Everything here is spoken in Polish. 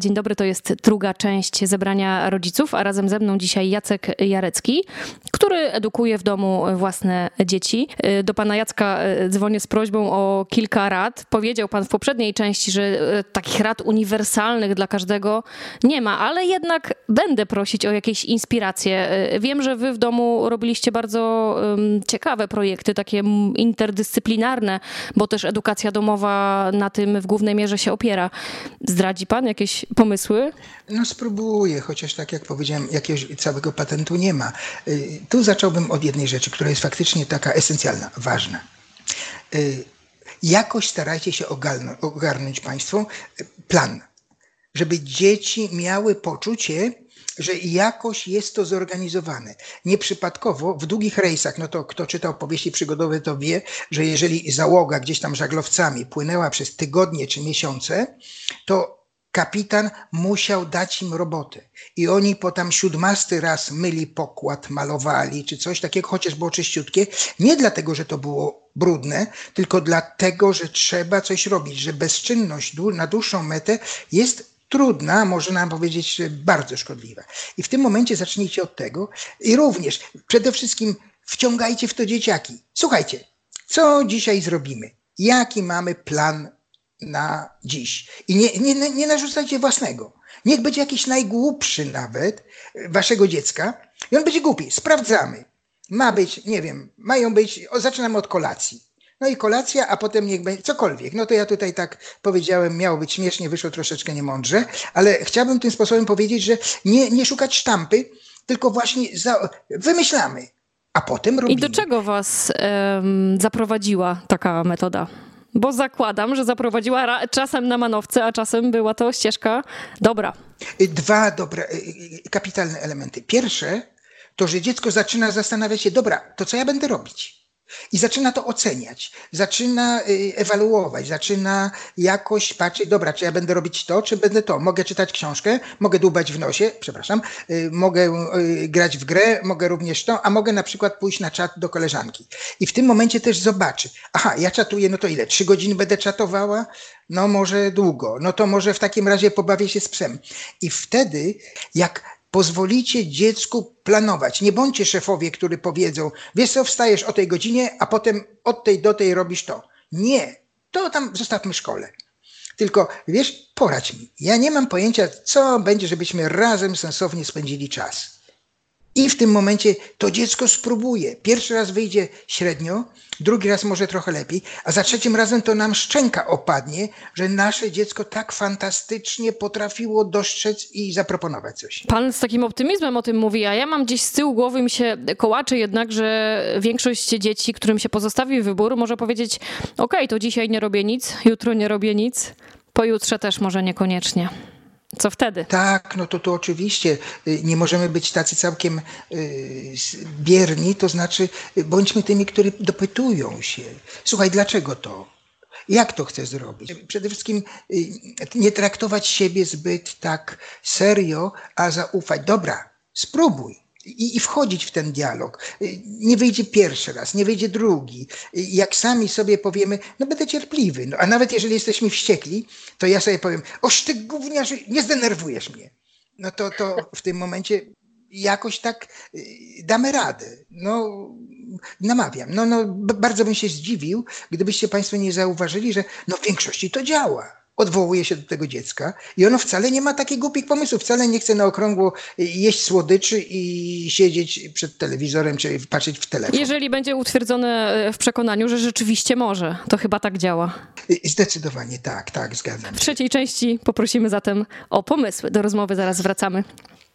Dzień dobry, to jest druga część zebrania rodziców, a razem ze mną dzisiaj Jacek Jarecki, który edukuje w domu własne dzieci. Do pana Jacka dzwonię z prośbą o kilka rad. Powiedział pan w poprzedniej części, że takich rad uniwersalnych dla każdego nie ma, ale jednak będę prosić o jakieś inspiracje. Wiem, że wy w domu robiliście bardzo ciekawe projekty, takie interdyscyplinarne, bo też edukacja domowa na tym w głównej mierze się opiera. Zdradzi pan jakieś pomysły? No spróbuję, chociaż tak jak powiedziałem, jakiegoś całego patentu nie ma. Y, tu zacząłbym od jednej rzeczy, która jest faktycznie taka esencjalna, ważna. Y, jakoś starajcie się ogarnąć, ogarnąć Państwo plan, żeby dzieci miały poczucie, że jakoś jest to zorganizowane. Nieprzypadkowo w długich rejsach, no to kto czytał powieści przygodowe, to wie, że jeżeli załoga gdzieś tam żaglowcami płynęła przez tygodnie czy miesiące, to kapitan musiał dać im robotę. I oni po tam siódmasty raz myli pokład, malowali, czy coś takiego, chociaż było czyściutkie. Nie dlatego, że to było brudne, tylko dlatego, że trzeba coś robić, że bezczynność na dłuższą metę jest trudna, można powiedzieć bardzo szkodliwa. I w tym momencie zacznijcie od tego i również przede wszystkim wciągajcie w to dzieciaki. Słuchajcie, co dzisiaj zrobimy? Jaki mamy plan na dziś? I nie, nie, nie narzucajcie własnego. Niech będzie jakiś najgłupszy nawet waszego dziecka i on będzie głupi. Sprawdzamy. Ma być, nie wiem, mają być, o, zaczynamy od kolacji no i kolacja, a potem niech będzie cokolwiek. No to ja tutaj tak powiedziałem, miało być śmiesznie, wyszło troszeczkę niemądrze, ale chciałbym tym sposobem powiedzieć, że nie, nie szukać sztampy, tylko właśnie za, wymyślamy, a potem robimy. I do czego was um, zaprowadziła taka metoda? Bo zakładam, że zaprowadziła czasem na manowce, a czasem była to ścieżka dobra. Dwa dobre, y, y, kapitalne elementy. Pierwsze to, że dziecko zaczyna zastanawiać się, dobra, to co ja będę robić? I zaczyna to oceniać, zaczyna y, ewaluować, zaczyna jakoś patrzeć, dobra, czy ja będę robić to, czy będę to. Mogę czytać książkę, mogę dłubać w nosie, przepraszam, y, mogę y, grać w grę, mogę również to, a mogę na przykład pójść na czat do koleżanki. I w tym momencie też zobaczy, aha, ja czatuję, no to ile? Trzy godziny będę czatowała? No może długo. No to może w takim razie pobawię się z psem. I wtedy, jak Pozwolicie dziecku planować. Nie bądźcie szefowie, którzy powiedzą, wiesz co, wstajesz o tej godzinie, a potem od tej do tej robisz to. Nie, to tam zostawmy szkole. Tylko wiesz, poradź mi. Ja nie mam pojęcia, co będzie, żebyśmy razem sensownie spędzili czas. I w tym momencie to dziecko spróbuje. Pierwszy raz wyjdzie średnio, drugi raz może trochę lepiej, a za trzecim razem to nam szczęka opadnie, że nasze dziecko tak fantastycznie potrafiło dostrzec i zaproponować coś. Pan z takim optymizmem o tym mówi, a ja mam gdzieś z tyłu głowy mi się kołaczy jednak, że większość dzieci, którym się pozostawi wybór, może powiedzieć: OK, to dzisiaj nie robię nic, jutro nie robię nic, pojutrze też może niekoniecznie. Co wtedy? Tak, no to, to oczywiście y, nie możemy być tacy całkiem y, bierni, to znaczy y, bądźmy tymi, którzy dopytują się. Słuchaj, dlaczego to? Jak to chcę zrobić? Przede wszystkim nie traktować siebie zbyt tak serio, a zaufać. Dobra, spróbuj i, i wchodzić w ten dialog. Nie wyjdzie pierwszy raz, nie wyjdzie drugi. Jak sami sobie powiemy, no będę cierpliwy. No, a nawet jeżeli jesteśmy wściekli, to ja sobie powiem, oż ty gówniarzu, nie zdenerwujesz mnie. No to, to w tym momencie jakoś tak y, damy radę. No, namawiam. No, no, bardzo bym się zdziwił, gdybyście Państwo nie zauważyli, że no, w większości to działa odwołuje się do tego dziecka i ono wcale nie ma takich głupich pomysłów, wcale nie chce na okrągło jeść słodyczy i siedzieć przed telewizorem czy patrzeć w telefon. Jeżeli będzie utwierdzone w przekonaniu, że rzeczywiście może, to chyba tak działa. Zdecydowanie tak, tak, zgadzam się. W trzeciej części poprosimy zatem o pomysły. Do rozmowy zaraz wracamy.